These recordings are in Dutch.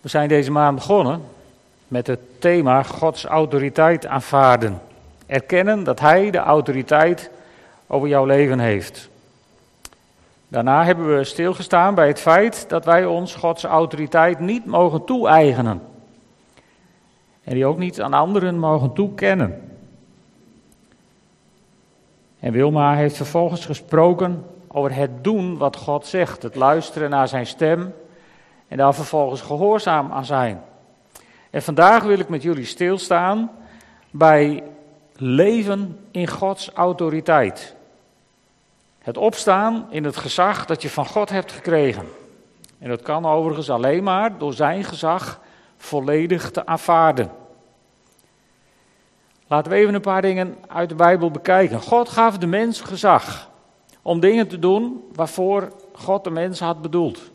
We zijn deze maand begonnen met het thema Gods autoriteit aanvaarden. Erkennen dat Hij de autoriteit over jouw leven heeft. Daarna hebben we stilgestaan bij het feit dat wij ons Gods autoriteit niet mogen toe-eigenen. En die ook niet aan anderen mogen toekennen. En Wilma heeft vervolgens gesproken over het doen wat God zegt, het luisteren naar zijn stem en daar vervolgens gehoorzaam aan zijn. En vandaag wil ik met jullie stilstaan bij leven in Gods autoriteit. Het opstaan in het gezag dat je van God hebt gekregen. En dat kan overigens alleen maar door zijn gezag volledig te aanvaarden. Laten we even een paar dingen uit de Bijbel bekijken. God gaf de mens gezag om dingen te doen waarvoor God de mens had bedoeld.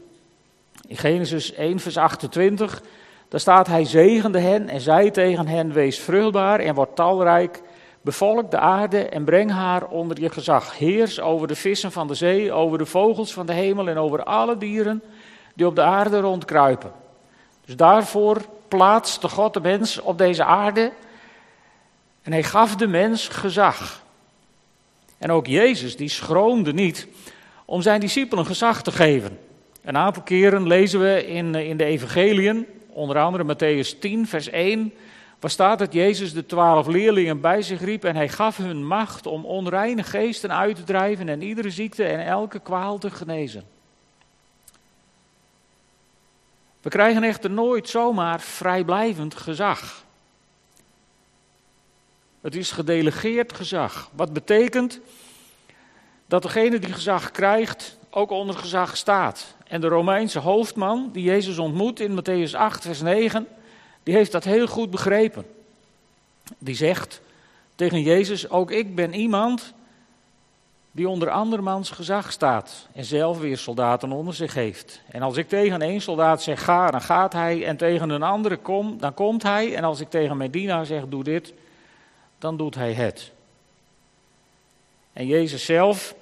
In Genesis 1, vers 28, daar staat: Hij zegende hen en zei tegen hen: Wees vruchtbaar en word talrijk. Bevolk de aarde en breng haar onder je gezag. Heers over de vissen van de zee, over de vogels van de hemel en over alle dieren die op de aarde rondkruipen. Dus daarvoor plaatste God de mens op deze aarde en hij gaf de mens gezag. En ook Jezus, die schroomde niet om zijn discipelen gezag te geven. Een aantal keren lezen we in, in de evangeliën, onder andere Matthäus 10, vers 1, waar staat dat Jezus de twaalf leerlingen bij zich riep en hij gaf hun macht om onreine geesten uit te drijven en iedere ziekte en elke kwaal te genezen. We krijgen echter nooit zomaar vrijblijvend gezag. Het is gedelegeerd gezag. Wat betekent dat degene die gezag krijgt ook onder gezag staat. En de Romeinse hoofdman die Jezus ontmoet in Matthäus 8, vers 9, die heeft dat heel goed begrepen. Die zegt tegen Jezus: Ook ik ben iemand die onder andermans gezag staat en zelf weer soldaten onder zich heeft. En als ik tegen één soldaat zeg ga, dan gaat hij, en tegen een andere kom, dan komt hij. En als ik tegen mijn dienaar zeg doe dit, dan doet hij het. En Jezus zelf,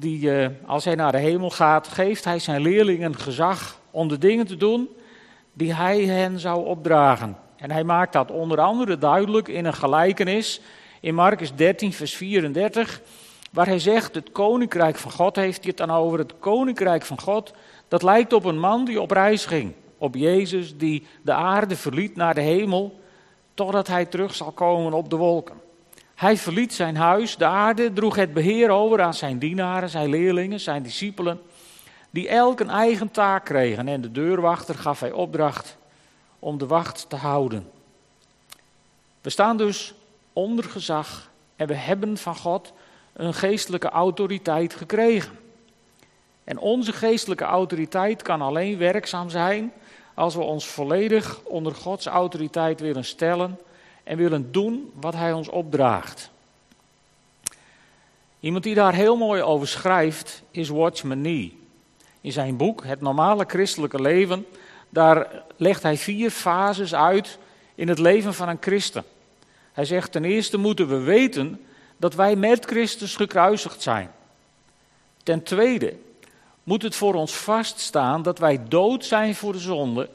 die, eh, als hij naar de hemel gaat, geeft hij zijn leerlingen gezag om de dingen te doen die hij hen zou opdragen. En hij maakt dat onder andere duidelijk in een gelijkenis in Marcus 13, vers 34, waar hij zegt: Het koninkrijk van God heeft hij het dan over. Het koninkrijk van God, dat lijkt op een man die op reis ging. Op Jezus die de aarde verliet naar de hemel totdat hij terug zal komen op de wolken. Hij verliet zijn huis, de aarde, droeg het beheer over aan zijn dienaren, zijn leerlingen, zijn discipelen, die elk een eigen taak kregen. En de deurwachter gaf hij opdracht om de wacht te houden. We staan dus onder gezag en we hebben van God een geestelijke autoriteit gekregen. En onze geestelijke autoriteit kan alleen werkzaam zijn als we ons volledig onder Gods autoriteit willen stellen en willen doen wat Hij ons opdraagt. Iemand die daar heel mooi over schrijft is Watchman Nee. In zijn boek Het normale christelijke leven, daar legt hij vier fases uit in het leven van een christen. Hij zegt ten eerste moeten we weten dat wij met Christus gekruisigd zijn. Ten tweede moet het voor ons vaststaan dat wij dood zijn voor de zonde,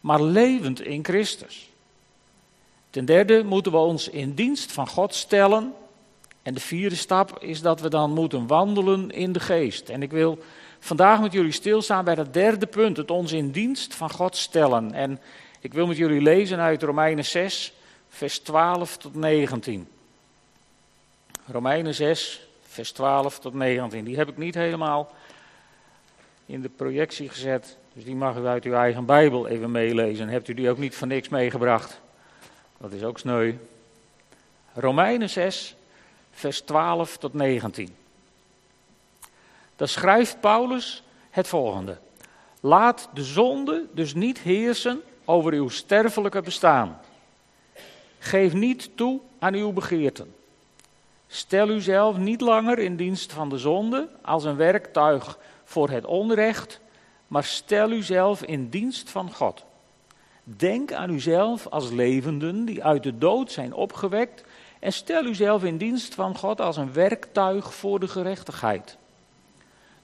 maar levend in Christus. Ten derde moeten we ons in dienst van God stellen. En de vierde stap is dat we dan moeten wandelen in de geest. En ik wil vandaag met jullie stilstaan bij dat derde punt, het ons in dienst van God stellen. En ik wil met jullie lezen uit Romeinen 6, vers 12 tot 19. Romeinen 6, vers 12 tot 19. Die heb ik niet helemaal in de projectie gezet. Dus die mag u uit uw eigen Bijbel even meelezen. Hebt u die ook niet van niks meegebracht? Dat is ook sneu. Romeinen 6, vers 12 tot 19. Daar schrijft Paulus het volgende. Laat de zonde dus niet heersen over uw sterfelijke bestaan. Geef niet toe aan uw begeerten. Stel uzelf niet langer in dienst van de zonde als een werktuig voor het onrecht, maar stel uzelf in dienst van God. Denk aan uzelf als levenden die uit de dood zijn opgewekt en stel uzelf in dienst van God als een werktuig voor de gerechtigheid.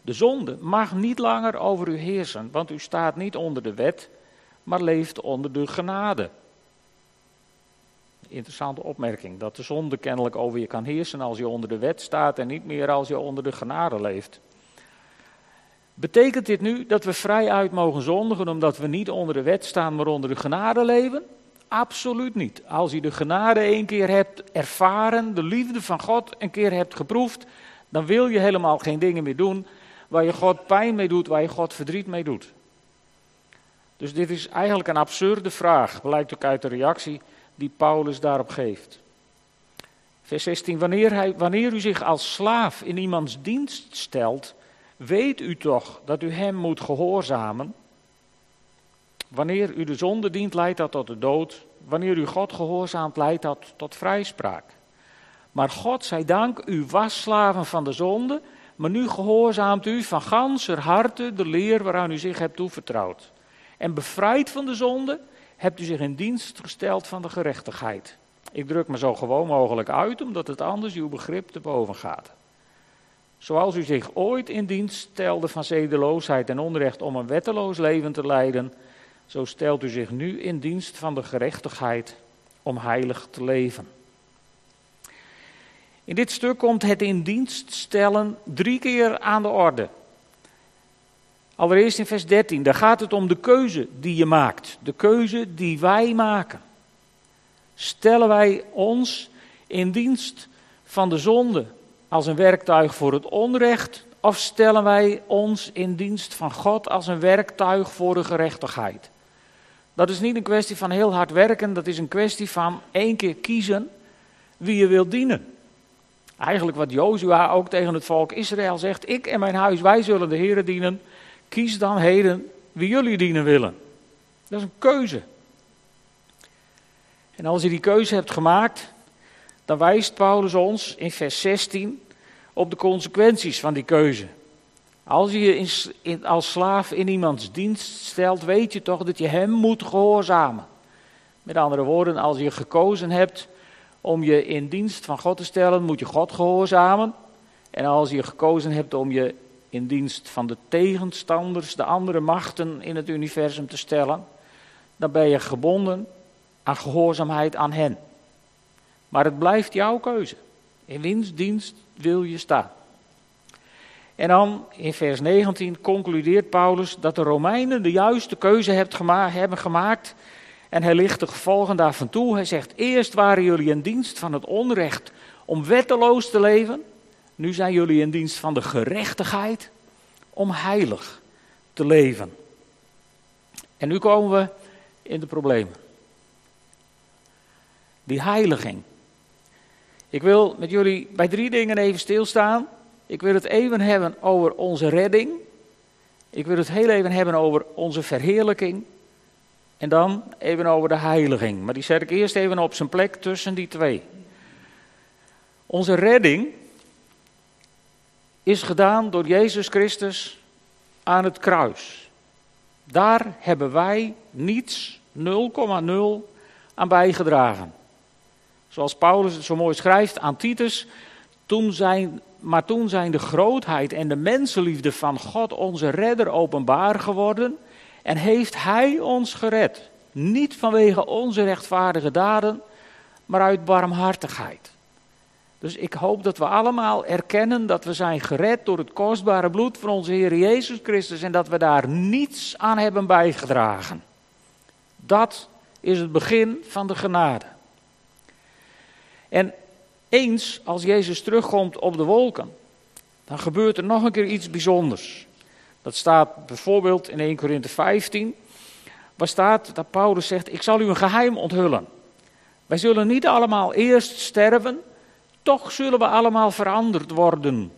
De zonde mag niet langer over u heersen, want u staat niet onder de wet, maar leeft onder de genade. Interessante opmerking, dat de zonde kennelijk over je kan heersen als je onder de wet staat en niet meer als je onder de genade leeft. Betekent dit nu dat we vrijuit mogen zondigen omdat we niet onder de wet staan, maar onder de genade leven? Absoluut niet. Als je de genade één keer hebt ervaren, de liefde van God een keer hebt geproefd, dan wil je helemaal geen dingen meer doen waar je God pijn mee doet, waar je God verdriet mee doet. Dus dit is eigenlijk een absurde vraag, blijkt ook uit de reactie die Paulus daarop geeft. Vers 16, wanneer, hij, wanneer u zich als slaaf in iemands dienst stelt, weet u toch dat u hem moet gehoorzamen? Wanneer u de zonde dient, leidt dat tot de dood. Wanneer u God gehoorzaamt, leidt dat tot vrijspraak. Maar God zij dank, u was slaven van de zonde, maar nu gehoorzaamt u van ganser harte de leer waaraan u zich hebt toevertrouwd. En bevrijd van de zonde, hebt u zich in dienst gesteld van de gerechtigheid. Ik druk me zo gewoon mogelijk uit, omdat het anders uw begrip te boven gaat. Zoals u zich ooit in dienst stelde van zedeloosheid en onrecht om een wetteloos leven te leiden, zo stelt u zich nu in dienst van de gerechtigheid om heilig te leven. In dit stuk komt het in dienst stellen drie keer aan de orde. Allereerst in vers 13, daar gaat het om de keuze die je maakt, de keuze die wij maken. Stellen wij ons in dienst van de zonde als een werktuig voor het onrecht, of stellen wij ons in dienst van God als een werktuig voor de gerechtigheid? Dat is niet een kwestie van heel hard werken, dat is een kwestie van één keer kiezen wie je wilt dienen. Eigenlijk wat Jozua ook tegen het volk Israël zegt: Ik en mijn huis, wij zullen de Heeren dienen. Kies dan heden wie jullie dienen willen. Dat is een keuze. En als je die keuze hebt gemaakt, dan wijst Paulus ons in vers 16 op de consequenties van die keuze. Als je je in, als slaaf in iemands dienst stelt, weet je toch dat je hem moet gehoorzamen. Met andere woorden, als je gekozen hebt om je in dienst van God te stellen, moet je God gehoorzamen. En als je gekozen hebt om je in dienst van de tegenstanders, de andere machten in het universum te stellen, dan ben je gebonden aan gehoorzaamheid aan hen. Maar het blijft jouw keuze. In wiens dienst wil je staan? En dan in vers 19 concludeert Paulus dat de Romeinen de juiste keuze hebben gemaakt. En hij ligt de gevolgen daarvan toe. Hij zegt: Eerst waren jullie in dienst van het onrecht om wetteloos te leven. Nu zijn jullie in dienst van de gerechtigheid om heilig te leven. En nu komen we in de problemen. Die heiliging. Ik wil met jullie bij drie dingen even stilstaan. Ik wil het even hebben over onze redding. Ik wil het heel even hebben over onze verheerlijking. En dan even over de heiliging. Maar die zet ik eerst even op zijn plek tussen die twee. Onze redding is gedaan door Jezus Christus aan het kruis. Daar hebben wij niets 0,0 aan bijgedragen. Zoals Paulus het zo mooi schrijft aan Titus, toen zijn, maar toen zijn de grootheid en de mensenliefde van God onze redder openbaar geworden en heeft Hij ons gered. Niet vanwege onze rechtvaardige daden, maar uit barmhartigheid. Dus ik hoop dat we allemaal erkennen dat we zijn gered door het kostbare bloed van onze Heer Jezus Christus en dat we daar niets aan hebben bijgedragen. Dat is het begin van de genade. En eens als Jezus terugkomt op de wolken, dan gebeurt er nog een keer iets bijzonders. Dat staat bijvoorbeeld in 1 Korinthe 15, waar staat dat Paulus zegt: Ik zal u een geheim onthullen. Wij zullen niet allemaal eerst sterven, toch zullen we allemaal veranderd worden.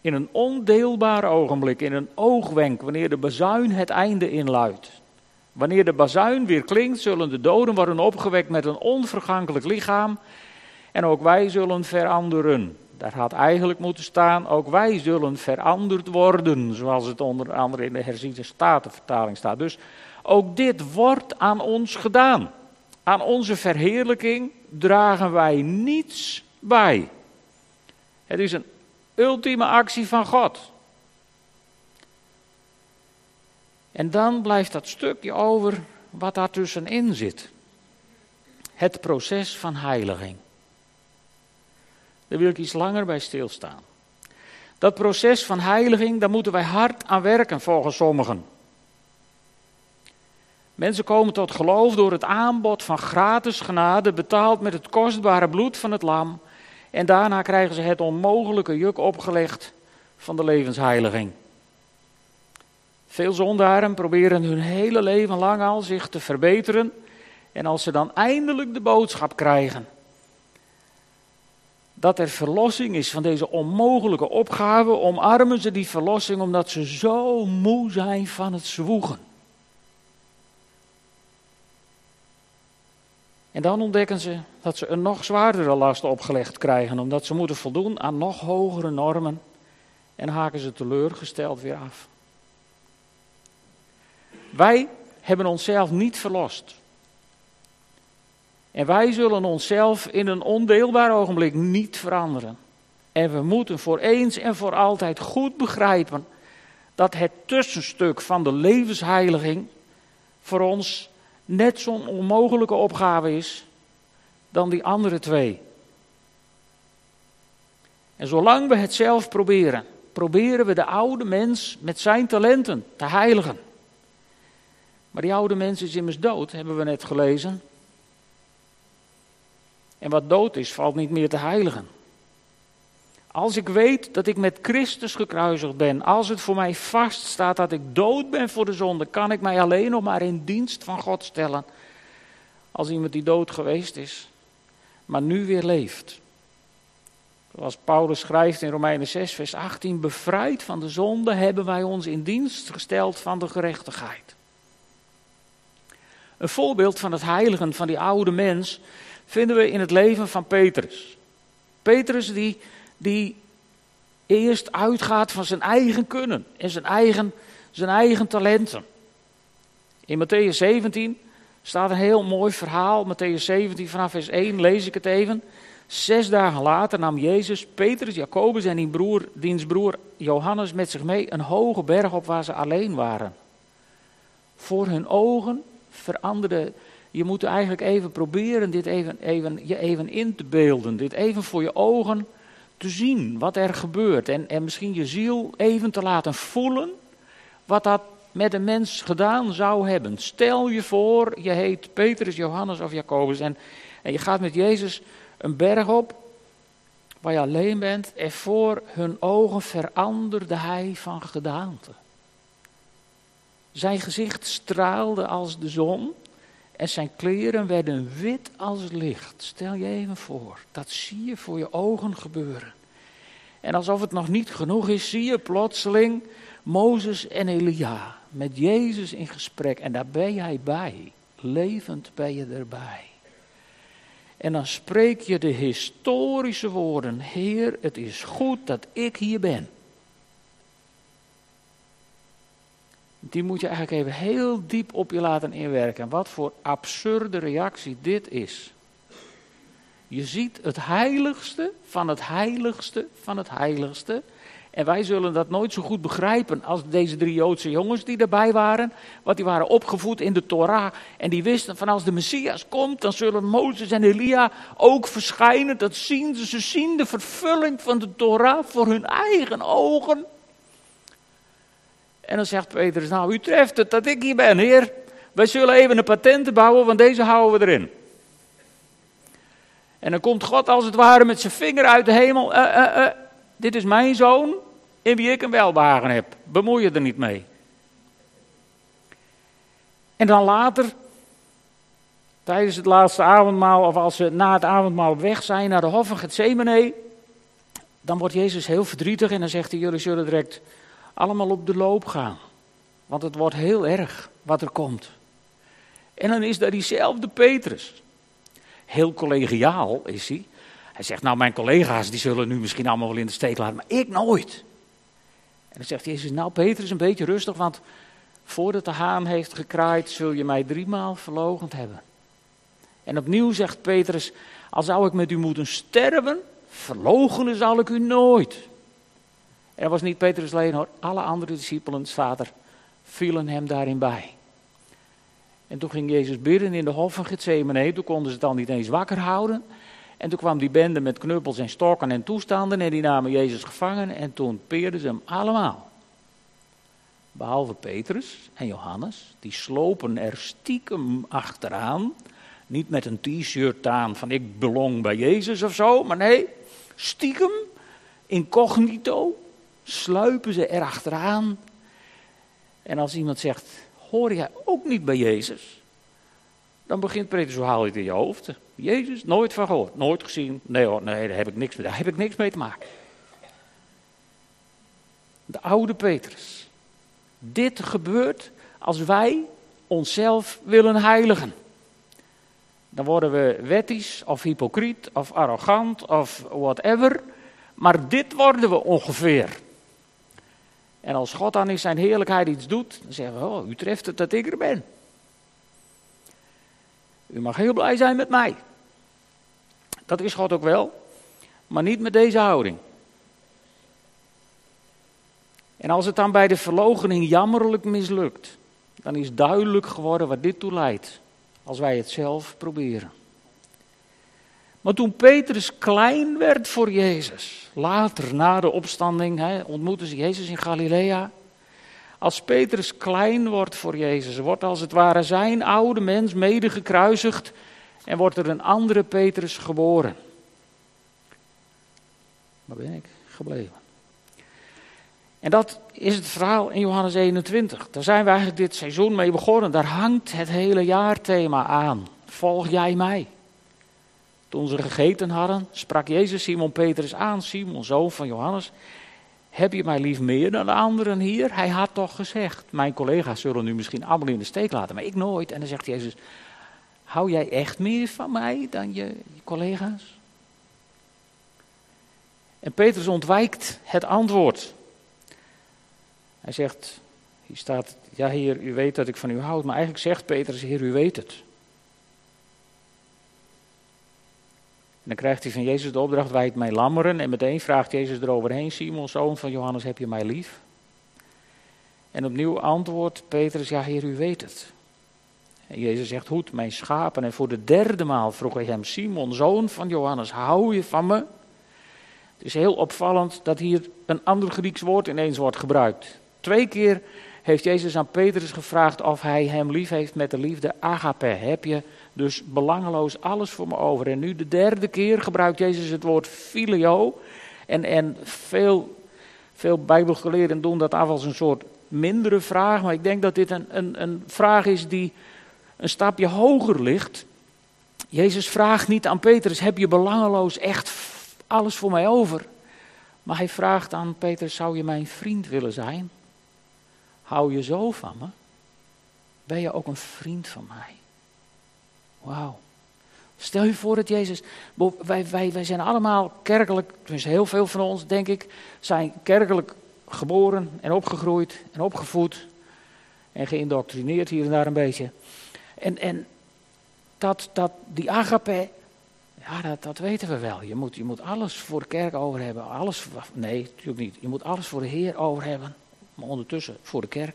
In een ondeelbaar ogenblik, in een oogwenk, wanneer de bazuin het einde inluidt. Wanneer de bazuin weer klinkt, zullen de doden worden opgewekt met een onvergankelijk lichaam en ook wij zullen veranderen. Daar had eigenlijk moeten staan, ook wij zullen veranderd worden, zoals het onder andere in de herziende statenvertaling staat. Dus ook dit wordt aan ons gedaan. Aan onze verheerlijking dragen wij niets bij. Het is een ultieme actie van God. En dan blijft dat stukje over wat daar tussenin zit. Het proces van heiliging. Daar wil ik iets langer bij stilstaan. Dat proces van heiliging, daar moeten wij hard aan werken volgens sommigen. Mensen komen tot geloof door het aanbod van gratis genade, betaald met het kostbare bloed van het lam. En daarna krijgen ze het onmogelijke juk opgelegd van de levensheiliging. Veel zondaren proberen hun hele leven lang al zich te verbeteren. En als ze dan eindelijk de boodschap krijgen dat er verlossing is van deze onmogelijke opgave, omarmen ze die verlossing omdat ze zo moe zijn van het zwoegen. En dan ontdekken ze dat ze een nog zwaardere last opgelegd krijgen, omdat ze moeten voldoen aan nog hogere normen en haken ze teleurgesteld weer af. Wij hebben onszelf niet verlost. En wij zullen onszelf in een ondeelbaar ogenblik niet veranderen. En we moeten voor eens en voor altijd goed begrijpen dat het tussenstuk van de levensheiliging voor ons net zo'n onmogelijke opgave is dan die andere twee. En zolang we het zelf proberen, proberen we de oude mens met zijn talenten te heiligen. Maar die oude mens is immers dood, hebben we net gelezen. En wat dood is, valt niet meer te heiligen. Als ik weet dat ik met Christus gekruisigd ben, als het voor mij vaststaat dat ik dood ben voor de zonde, kan ik mij alleen nog maar in dienst van God stellen. Als iemand die dood geweest is, maar nu weer leeft. Zoals Paulus schrijft in Romeinen 6, vers 18: Bevrijd van de zonde hebben wij ons in dienst gesteld van de gerechtigheid. Een voorbeeld van het heiligen van die oude mens vinden we in het leven van Petrus. Petrus die, die eerst uitgaat van zijn eigen kunnen en zijn eigen, zijn eigen talenten. In Matthäus 17 staat een heel mooi verhaal. Matthäus 17 vanaf vers 1 lees ik het even. Zes dagen later nam Jezus Petrus, Jacobus en die broer, diens broer Johannes met zich mee een hoge berg op waar ze alleen waren. Voor hun ogen veranderde je moet eigenlijk even proberen dit even, even, je even in te beelden. Dit even voor je ogen te zien wat er gebeurt. En, en misschien je ziel even te laten voelen wat dat met een mens gedaan zou hebben. Stel je voor, je heet Petrus, Johannes of Jacobus en, en je gaat met Jezus een berg op waar je alleen bent en voor hun ogen veranderde hij van gedaante. Zijn gezicht straalde als de zon en zijn kleren werden wit als licht. Stel je even voor, dat zie je voor je ogen gebeuren. En alsof het nog niet genoeg is, zie je plotseling Mozes en Elia met Jezus in gesprek. En daar ben jij bij. Levend ben je erbij. En dan spreek je de historische woorden: Heer, het is goed dat ik hier ben. Die moet je eigenlijk even heel diep op je laten inwerken. Wat voor absurde reactie dit is. Je ziet het heiligste van het heiligste van het heiligste. En wij zullen dat nooit zo goed begrijpen als deze drie Joodse jongens die erbij waren. Want die waren opgevoed in de Torah. En die wisten van als de Messias komt, dan zullen Mozes en Elia ook verschijnen. Dat zien ze. Ze zien de vervulling van de Torah voor hun eigen ogen. En dan zegt Petrus, nou u treft het dat ik hier ben, heer. Wij zullen even een patent bouwen, want deze houden we erin. En dan komt God als het ware met zijn vinger uit de hemel. Uh, uh, uh, dit is mijn zoon in wie ik een welbehagen heb. Bemoei je er niet mee. En dan later, tijdens het laatste avondmaal, of als ze na het avondmaal weg zijn naar de hof van Gethsemane, dan wordt Jezus heel verdrietig en dan zegt hij, jullie zullen direct allemaal op de loop gaan. Want het wordt heel erg wat er komt. En dan is daar diezelfde Petrus. Heel collegiaal is hij. Hij zegt, nou mijn collega's die zullen nu misschien allemaal wel in de steek laten, maar ik nooit. En dan zegt Jezus, nou Petrus een beetje rustig, want voordat de haan heeft gekraaid zul je mij driemaal verlogend hebben. En opnieuw zegt Petrus, al zou ik met u moeten sterven, verlogenen zal ik u nooit. Dat was niet Petrus alleen hoor. Alle andere discipelen, staat er, vielen hem daarin bij. En toen ging Jezus bidden in de hof van Gethsemane. Toen konden ze het dan niet eens wakker houden. En toen kwam die bende met knuppels en stokken en toestanden. En die namen Jezus gevangen. En toen peerden ze hem allemaal. Behalve Petrus en Johannes. Die slopen er stiekem achteraan. Niet met een t-shirt aan van ik belong bij Jezus of zo. Maar nee, stiekem, incognito, sluipen ze erachteraan. En als iemand zegt, hoor jij ook niet bij Jezus? Dan begint Petrus, hoe haal je het in je hoofd? Jezus, nooit van gehoord, nooit gezien. Nee hoor, nee, daar heb ik niks, daar heb ik niks mee te maken. De oude Petrus. Dit gebeurt als wij onszelf willen heiligen. Dan worden we wettisch of hypocriet of arrogant of whatever. Maar dit worden we ongeveer. En als God dan in zijn heerlijkheid iets doet, dan zeggen we, oh, u treft het dat ik er ben. U mag heel blij zijn met mij. Dat is God ook wel, maar niet met deze houding. En als het dan bij de verlogening jammerlijk mislukt, dan is duidelijk geworden wat dit toe leidt. Als wij het zelf proberen. Maar toen Petrus klein werd voor Jezus, later na de opstanding, hè, ontmoeten ze Jezus in Galilea. Als Petrus klein wordt voor Jezus, wordt als het ware zijn oude mens mede gekruisigd en wordt er een andere Petrus geboren. Waar ben ik gebleven? En dat is het verhaal in Johannes 21. Daar zijn we eigenlijk dit seizoen mee begonnen. Daar hangt het hele jaarthema aan. Volg jij mij? Toen ze gegeten hadden, sprak Jezus Simon Petrus aan, Simon, zoon van Johannes. Heb je mij lief meer dan de anderen hier? Hij had toch gezegd, mijn collega's zullen nu misschien allemaal in de steek laten, maar ik nooit. En dan zegt Jezus, hou jij echt meer van mij dan je, je collega's? En Petrus ontwijkt het antwoord. Hij zegt, hier staat, ja heer, u weet dat ik van u houd. Maar eigenlijk zegt Petrus, heer, u weet het. Dan krijgt hij van Jezus de opdracht, wij het mij lammeren. En meteen vraagt Jezus eroverheen, Simon, zoon van Johannes, heb je mij lief? En opnieuw antwoordt Petrus, ja heer, u weet het. En Jezus zegt, goed, mijn schapen. En voor de derde maal vroeg hij hem, Simon, zoon van Johannes, hou je van me? Het is heel opvallend dat hier een ander Grieks woord ineens wordt gebruikt. Twee keer heeft Jezus aan Petrus gevraagd of hij hem lief heeft met de liefde agape. Heb je dus belangeloos alles voor me over? En nu de derde keer gebruikt Jezus het woord filio. En, en veel, veel bijbelgeleerden doen dat af als een soort mindere vraag. Maar ik denk dat dit een, een, een vraag is die een stapje hoger ligt. Jezus vraagt niet aan Petrus, heb je belangeloos echt alles voor mij over? Maar hij vraagt aan Petrus, zou je mijn vriend willen zijn? Hou je zo van me? Ben je ook een vriend van mij? Wauw. Stel je voor dat Jezus. Wij, wij, wij zijn allemaal kerkelijk, tenminste heel veel van ons, denk ik, zijn kerkelijk geboren en opgegroeid en opgevoed. En geïndoctrineerd hier en daar een beetje. En, en dat, dat, die agape, ja, dat, dat weten we wel. Je moet, je moet alles voor de kerk over hebben. Alles, nee, natuurlijk niet. Je moet alles voor de Heer over hebben maar ondertussen voor de kerk.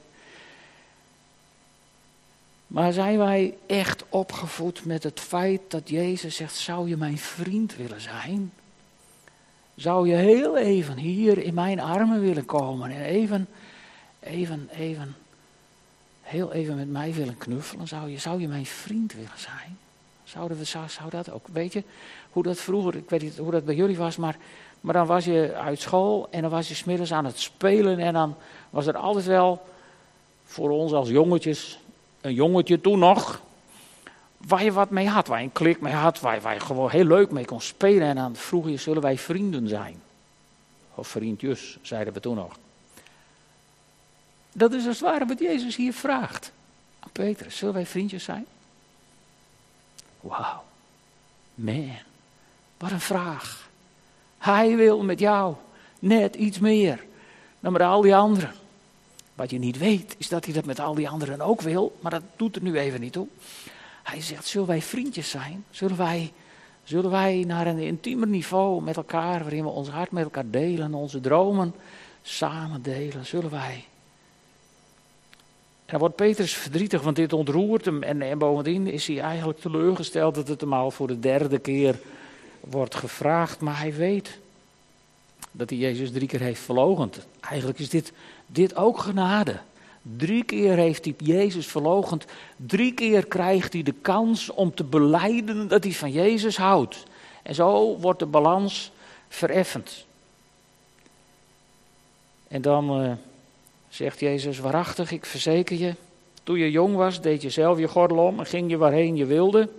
Maar zijn wij echt opgevoed met het feit dat Jezus zegt: Zou je mijn vriend willen zijn? Zou je heel even hier in mijn armen willen komen en even, even, even, heel even met mij willen knuffelen? Zou je, zou je mijn vriend willen zijn? Zouden we, zou, zou dat ook, weet je, hoe dat vroeger, ik weet niet hoe dat bij jullie was, maar, maar dan was je uit school en dan was je smiddags aan het spelen en dan was er altijd wel voor ons als jongetjes, een jongetje toen nog, waar je wat mee had, waar je een klik mee had, waar je, waar je gewoon heel leuk mee kon spelen. En dan vroeg je, zullen wij vrienden zijn? Of vriendjes, zeiden we toen nog. Dat is als het ware wat Jezus hier vraagt. Aan Petrus, zullen wij vriendjes zijn? Wauw. Man, wat een vraag. Hij wil met jou net iets meer dan met al die anderen. Wat je niet weet, is dat hij dat met al die anderen ook wil, maar dat doet er nu even niet toe. Hij zegt, zullen wij vriendjes zijn? Zullen wij, zullen wij naar een intiemer niveau met elkaar, waarin we ons hart met elkaar delen, onze dromen samen delen, zullen wij dan wordt Petrus verdrietig, want dit ontroert hem. En, en bovendien is hij eigenlijk teleurgesteld dat het hem al voor de derde keer wordt gevraagd. Maar hij weet dat hij Jezus drie keer heeft verlogend. Eigenlijk is dit, dit ook genade. Drie keer heeft hij Jezus verlogend. Drie keer krijgt hij de kans om te beleiden dat hij van Jezus houdt. En zo wordt de balans vereffend. En dan uh, zegt Jezus waarachtig, ik verzeker je. Toen je jong was, deed je zelf je gordel om en ging je waarheen je wilde.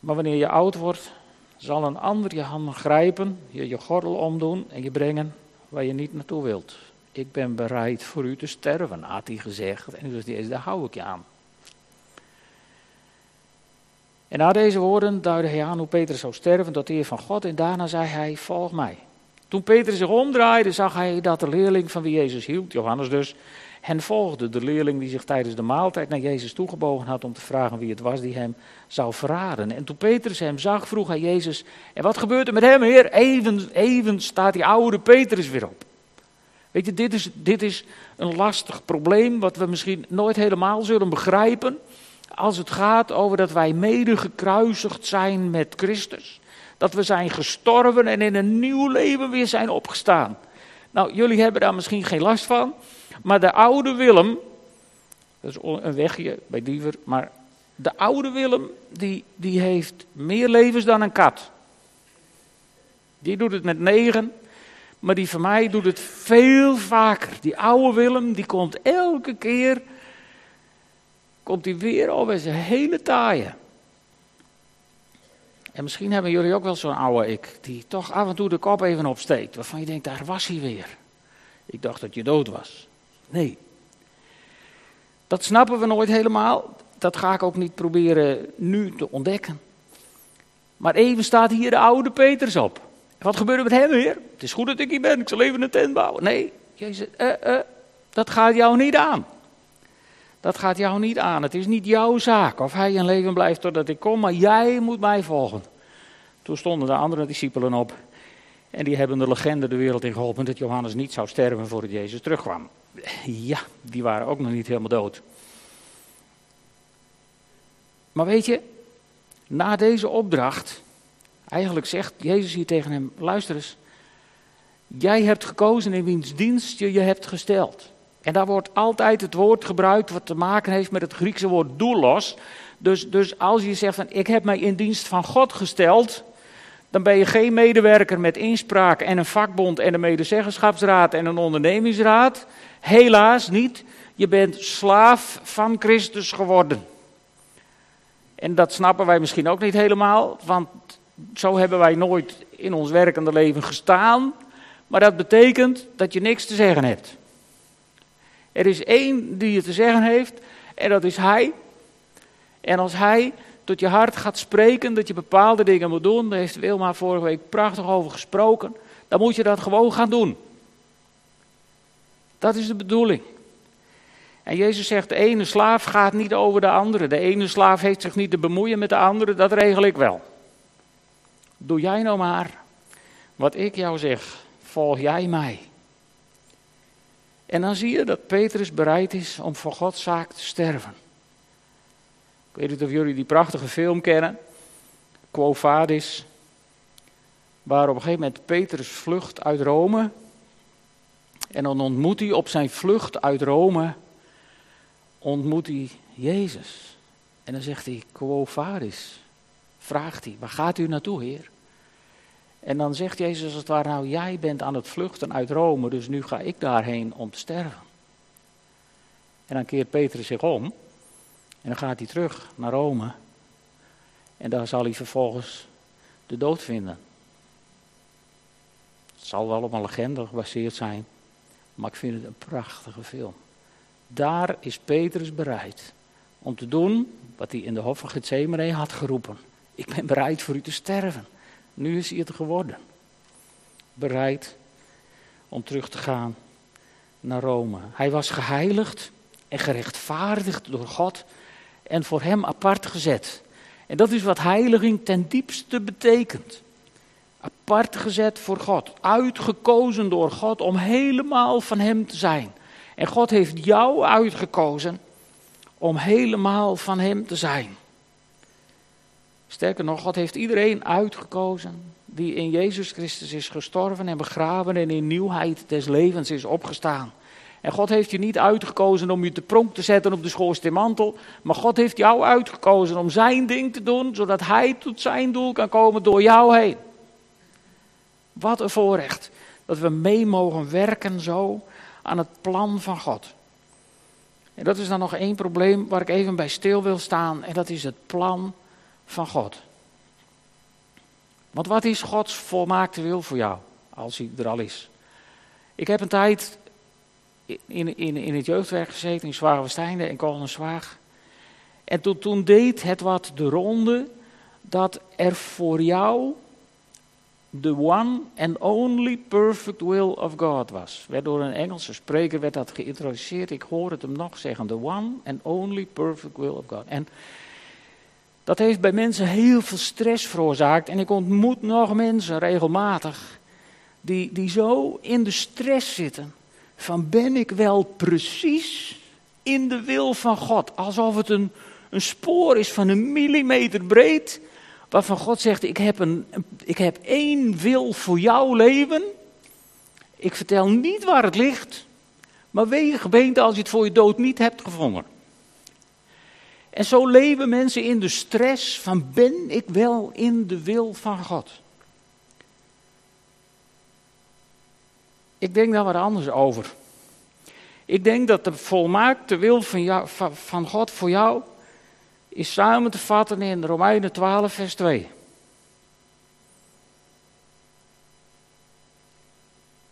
Maar wanneer je oud wordt, zal een ander je handen grijpen, je je gordel omdoen en je brengen waar je niet naartoe wilt. Ik ben bereid voor u te sterven, had hij gezegd. En dus deze, daar hou ik je aan. En na deze woorden duidde hij aan hoe Petrus zou sterven tot eer van God. En daarna zei hij, volg mij. Toen Petrus zich omdraaide, zag hij dat de leerling van wie Jezus hield, Johannes dus, hen volgde. De leerling die zich tijdens de maaltijd naar Jezus toegebogen had om te vragen wie het was die hem zou verraden. En toen Petrus hem zag, vroeg hij Jezus, en wat gebeurt er met hem, heer? Even, even staat die oude Petrus weer op. Weet je, dit is, dit is een lastig probleem wat we misschien nooit helemaal zullen begrijpen. Als het gaat over dat wij mede gekruisigd zijn met Christus. Dat we zijn gestorven en in een nieuw leven weer zijn opgestaan. Nou, jullie hebben daar misschien geen last van. Maar de oude Willem, dat is een wegje bij Diever, maar de oude Willem, die, die heeft meer levens dan een kat. Die doet het met negen, maar die van mij doet het veel vaker. Die oude Willem, die komt elke keer, komt hij weer over zijn hele taaien. En misschien hebben jullie ook wel zo'n oude ik, die toch af en toe de kop even opsteekt. Waarvan je denkt, daar was hij weer. Ik dacht dat je dood was. Nee. Dat snappen we nooit helemaal. Dat ga ik ook niet proberen nu te ontdekken. Maar even staat hier de oude Peters op. Wat gebeurt er met hem weer? Het is goed dat ik hier ben, ik zal even een tent bouwen. Nee, Jezus, uh, uh, dat gaat jou niet aan. Dat gaat jou niet aan. Het is niet jouw zaak of hij in leven blijft totdat ik kom, maar jij moet mij volgen. Toen stonden de andere discipelen op en die hebben de legende de wereld in geholpen dat Johannes niet zou sterven voordat Jezus terugkwam. Ja, die waren ook nog niet helemaal dood. Maar weet je, na deze opdracht, eigenlijk zegt Jezus hier tegen hem: luister eens, jij hebt gekozen in wiens dienst je je hebt gesteld. En daar wordt altijd het woord gebruikt wat te maken heeft met het Griekse woord doulos. Dus, dus als je zegt van ik heb mij in dienst van God gesteld, dan ben je geen medewerker met inspraak en een vakbond en een medezeggenschapsraad en een ondernemingsraad. Helaas niet. Je bent slaaf van Christus geworden. En dat snappen wij misschien ook niet helemaal, want zo hebben wij nooit in ons werkende leven gestaan. Maar dat betekent dat je niks te zeggen hebt. Er is één die je te zeggen heeft en dat is Hij. En als Hij tot je hart gaat spreken dat je bepaalde dingen moet doen, daar heeft Wilma vorige week prachtig over gesproken, dan moet je dat gewoon gaan doen. Dat is de bedoeling. En Jezus zegt, de ene slaaf gaat niet over de andere. De ene slaaf heeft zich niet te bemoeien met de andere, dat regel ik wel. Doe jij nou maar wat ik jou zeg. Volg jij mij. En dan zie je dat Petrus bereid is om voor Gods zaak te sterven. Ik weet niet of jullie die prachtige film kennen. Quo Vadis. Waar op een gegeven moment Petrus vlucht uit Rome. En dan ontmoet hij op zijn vlucht uit Rome, ontmoet hij Jezus. En dan zegt hij, quo vadis? Vraagt hij, waar gaat u naartoe, Heer? En dan zegt Jezus als het ware, nou jij bent aan het vluchten uit Rome, dus nu ga ik daarheen om te sterven. En dan keert Petrus zich om en dan gaat hij terug naar Rome. En daar zal hij vervolgens de dood vinden. Het zal wel op een legende gebaseerd zijn, maar ik vind het een prachtige film. Daar is Petrus bereid om te doen wat hij in de hof van Gethsemane had geroepen. Ik ben bereid voor u te sterven. Nu is hij het geworden. Bereid om terug te gaan naar Rome. Hij was geheiligd en gerechtvaardigd door God en voor hem apart gezet. En dat is wat heiliging ten diepste betekent. Apart gezet voor God, uitgekozen door God om helemaal van hem te zijn. En God heeft jou uitgekozen om helemaal van Hem te zijn. Sterker nog, God heeft iedereen uitgekozen die in Jezus Christus is gestorven en begraven en in nieuwheid des levens is opgestaan. En God heeft je niet uitgekozen om je te pronk te zetten op de schoorsteenmantel, maar God heeft jou uitgekozen om zijn ding te doen, zodat hij tot zijn doel kan komen door jou heen. Wat een voorrecht dat we mee mogen werken zo aan het plan van God. En dat is dan nog één probleem waar ik even bij stil wil staan, en dat is het plan van God. Want wat is Gods volmaakte wil voor jou, als hij er al is? Ik heb een tijd in, in, in het jeugdwerk gezeten in Zwaarwesteinde en Kolenswaag. En toen, toen deed het wat de ronde dat er voor jou de one and only perfect will of God was. Werd door een Engelse spreker werd dat geïntroduceerd. Ik hoor het hem nog zeggen. The one and only perfect will of God. En dat heeft bij mensen heel veel stress veroorzaakt. En ik ontmoet nog mensen regelmatig die, die zo in de stress zitten. Van ben ik wel precies in de wil van God? Alsof het een, een spoor is van een millimeter breed. Waarvan God zegt, ik heb, een, ik heb één wil voor jouw leven. Ik vertel niet waar het ligt. Maar wees gebeente als je het voor je dood niet hebt gevonden. En zo leven mensen in de stress van ben ik wel in de wil van God? Ik denk daar wat anders over. Ik denk dat de volmaakte wil van, van God voor jou is samen te vatten in Romeinen 12, vers 2.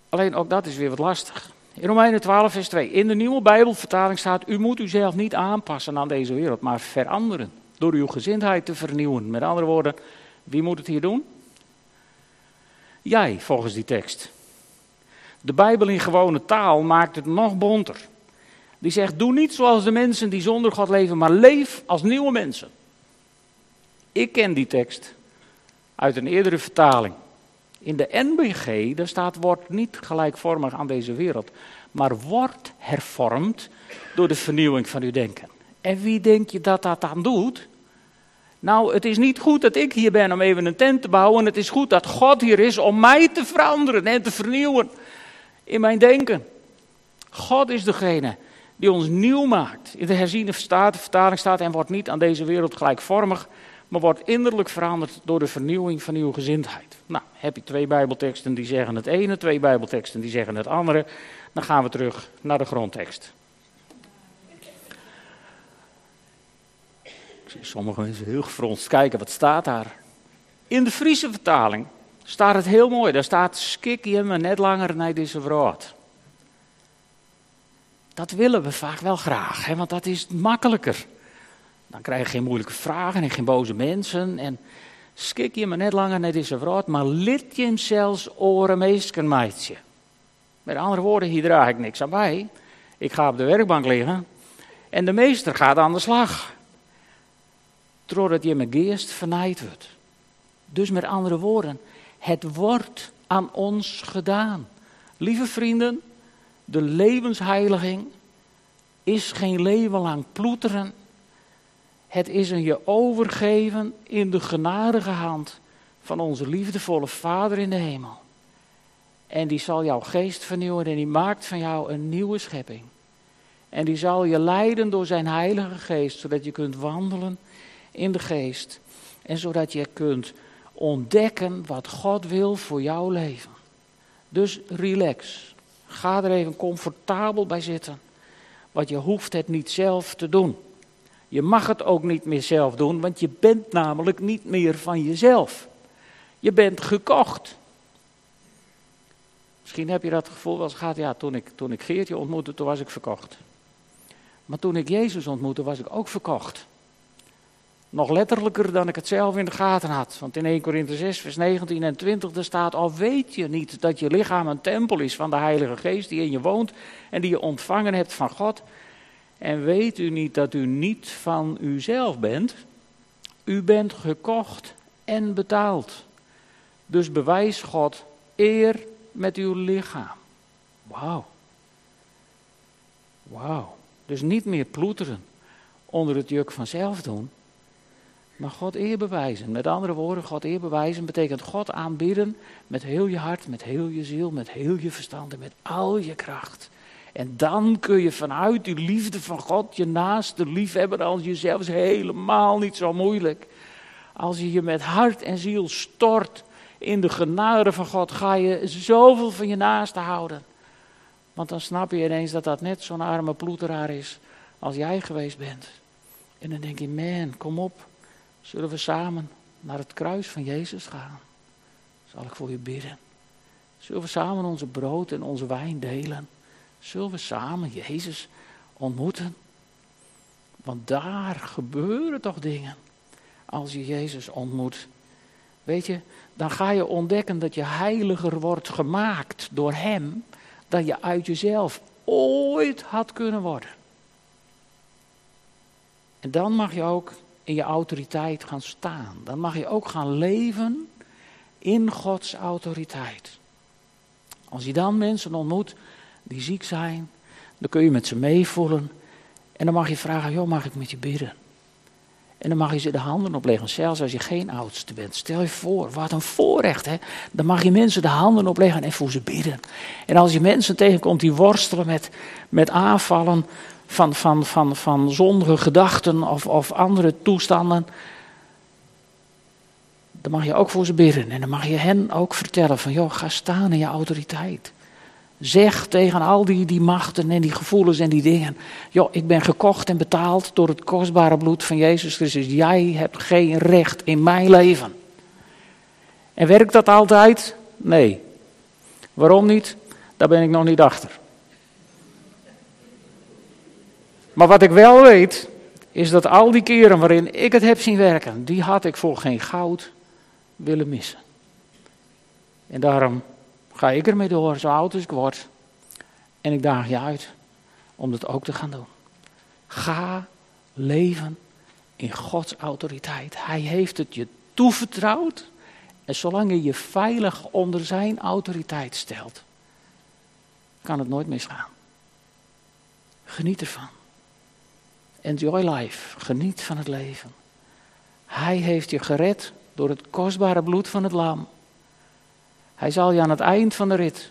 Alleen ook dat is weer wat lastig. In Romeinen 12, vers 2. In de nieuwe Bijbelvertaling staat: U moet uzelf niet aanpassen aan deze wereld, maar veranderen. Door uw gezindheid te vernieuwen. Met andere woorden, wie moet het hier doen? Jij, volgens die tekst. De Bijbel in gewone taal maakt het nog bonter. Die zegt: Doe niet zoals de mensen die zonder God leven, maar leef als nieuwe mensen. Ik ken die tekst uit een eerdere vertaling. In de NBG, daar staat: Word niet gelijkvormig aan deze wereld, maar word hervormd door de vernieuwing van uw denken. En wie denk je dat dat aan doet? Nou, het is niet goed dat ik hier ben om even een tent te bouwen. Het is goed dat God hier is om mij te veranderen en te vernieuwen in mijn denken. God is degene die ons nieuw maakt. In de herziene vertaling staat en wordt niet aan deze wereld gelijkvormig, maar wordt innerlijk veranderd door de vernieuwing van uw gezindheid. Nou, heb je twee Bijbelteksten die zeggen het ene, twee Bijbelteksten die zeggen het andere, dan gaan we terug naar de grondtekst. Ik zie sommige mensen heel gefronst kijken, wat staat daar? In de Friese vertaling staat het heel mooi. Daar staat, skik je me net langer naar deze woord. Dat willen we vaak wel graag, hè, want dat is makkelijker. Dan krijg je geen moeilijke vragen en geen boze mensen. En skik je me net langer naar deze woord, maar lid je hem zelfs oren meidje. Met andere woorden, hier draag ik niks aan bij. Ik ga op de werkbank liggen en de meester gaat aan de slag. Totdat je mijn geest vernaaid wordt. Dus met andere woorden, het wordt aan ons gedaan. Lieve vrienden, de levensheiliging is geen leven lang ploeteren. Het is een je overgeven in de genadige hand van onze liefdevolle Vader in de hemel. En die zal jouw geest vernieuwen en die maakt van jou een nieuwe schepping. En die zal je leiden door zijn heilige geest, zodat je kunt wandelen in de geest. En zodat je kunt ontdekken wat God wil voor jouw leven. Dus relax. Ga er even comfortabel bij zitten. Want je hoeft het niet zelf te doen. Je mag het ook niet meer zelf doen, want je bent namelijk niet meer van jezelf. Je bent gekocht. Misschien heb je dat gevoel eens gehad, ja, toen ik, toen ik Geertje ontmoette, toen was ik verkocht. Maar toen ik Jezus ontmoette, was ik ook verkocht. Nog letterlijker dan ik het zelf in de gaten had. Want in 1 Korinthe 6, vers 19 en 20, er staat: Al weet je niet dat je lichaam een tempel is van de Heilige Geest die in je woont en die je ontvangen hebt van God. En weet u niet dat u niet van uzelf bent? U bent gekocht en betaald. Dus bewijs God eer met uw lichaam. Wauw. Wauw. Dus niet meer ploeteren onder het juk van zelf doen, maar God eer bewijzen. Met andere woorden, God eer bewijzen betekent God aanbidden met heel je hart, met heel je ziel, met heel je verstand en met al je kracht. En dan kun je vanuit die liefde van God je naaste liefhebben als jezelf is helemaal niet zo moeilijk. Als je je met hart en ziel stort in de genade van God, ga je zoveel van je naaste houden. Want dan snap je ineens dat dat net zo'n arme ploeteraar is als jij geweest bent. En dan denk je, man, kom op. Zullen we samen naar het kruis van Jezus gaan? Zal ik voor je bidden? Zullen we samen onze brood en onze wijn delen? Zullen we samen Jezus ontmoeten? Want daar gebeuren toch dingen als je Jezus ontmoet. Weet je, dan ga je ontdekken dat je heiliger wordt gemaakt door Hem dan je uit jezelf ooit had kunnen worden. En dan mag je ook in je autoriteit gaan staan. Dan mag je ook gaan leven in Gods autoriteit. Als je dan mensen ontmoet die ziek zijn, dan kun je met ze meevoelen. En dan mag je vragen, joh, mag ik met je bidden? En dan mag je ze de handen opleggen, zelfs als je geen oudste bent. Stel je voor, wat een voorrecht, hè? Dan mag je mensen de handen opleggen en voor ze bidden. En als je mensen tegenkomt die worstelen met, met aanvallen van, van, van, van zondige gedachten of, of andere toestanden, dan mag je ook voor ze bidden. En dan mag je hen ook vertellen van, joh, ga staan in je autoriteit. Zeg tegen al die, die machten en die gevoelens en die dingen. Joh, ik ben gekocht en betaald door het kostbare bloed van Jezus Christus. Jij hebt geen recht in mijn leven. En werkt dat altijd? Nee. Waarom niet? Daar ben ik nog niet achter. Maar wat ik wel weet, is dat al die keren waarin ik het heb zien werken, die had ik voor geen goud willen missen. En daarom ga ik ermee door, zo oud als ik word. En ik daag je uit om dat ook te gaan doen. Ga leven in Gods autoriteit. Hij heeft het je toevertrouwd. En zolang je je veilig onder zijn autoriteit stelt, kan het nooit misgaan. Geniet ervan. Enjoy life. Geniet van het leven. Hij heeft je gered door het kostbare bloed van het lam. Hij zal je aan het eind van de rit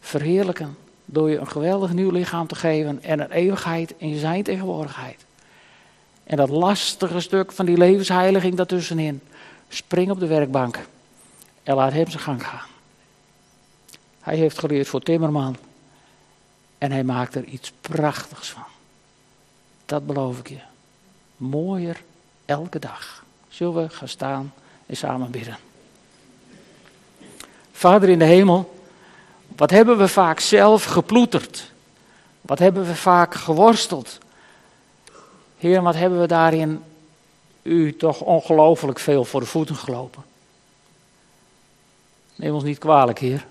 verheerlijken door je een geweldig nieuw lichaam te geven en een eeuwigheid in zijn tegenwoordigheid. En dat lastige stuk van die levensheiliging daartussenin, spring op de werkbank en laat hem zijn gang gaan. Hij heeft geleerd voor Timmerman en hij maakt er iets prachtigs van. Dat beloof ik je. Mooier elke dag. Zullen we gaan staan en samen bidden. Vader in de hemel, wat hebben we vaak zelf geploeterd? Wat hebben we vaak geworsteld? Heer, wat hebben we daarin u toch ongelooflijk veel voor de voeten gelopen? Neem ons niet kwalijk, Heer.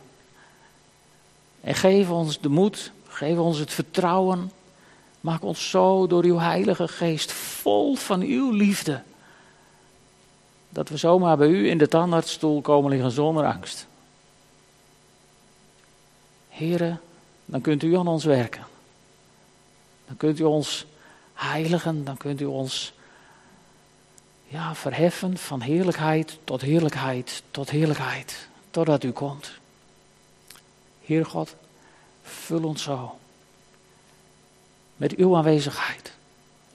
En geef ons de moed, geef ons het vertrouwen. Maak ons zo door uw Heilige Geest vol van uw liefde. Dat we zomaar bij u in de tandartsstoel komen liggen zonder angst. Heren, dan kunt u aan ons werken. Dan kunt u ons heiligen, dan kunt u ons ja, verheffen van heerlijkheid tot heerlijkheid tot heerlijkheid, totdat u komt. Heer God, vul ons zo met uw aanwezigheid.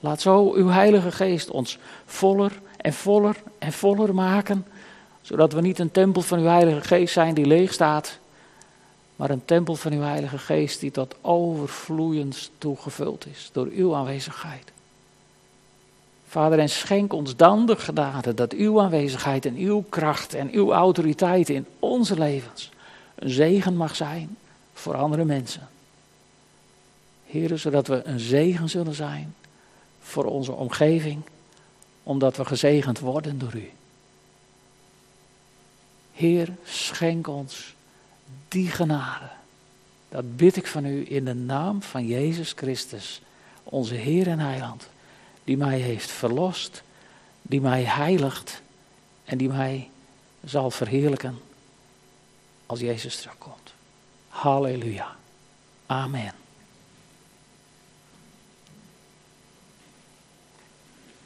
Laat zo uw Heilige Geest ons voller en voller en voller maken, zodat we niet een tempel van uw Heilige Geest zijn die leeg staat, maar een tempel van uw Heilige Geest die tot overvloeiend toegevuld is door uw aanwezigheid. Vader, en schenk ons dan de genade dat uw aanwezigheid en uw kracht en uw autoriteit in onze levens een zegen mag zijn voor andere mensen. Heren, zodat we een zegen zullen zijn voor onze omgeving, omdat we gezegend worden door u. Heer, schenk ons die genade. Dat bid ik van u in de naam van Jezus Christus, onze Heer en Heiland, die mij heeft verlost, die mij heiligt en die mij zal verheerlijken als Jezus terugkomt. Halleluja. Amen.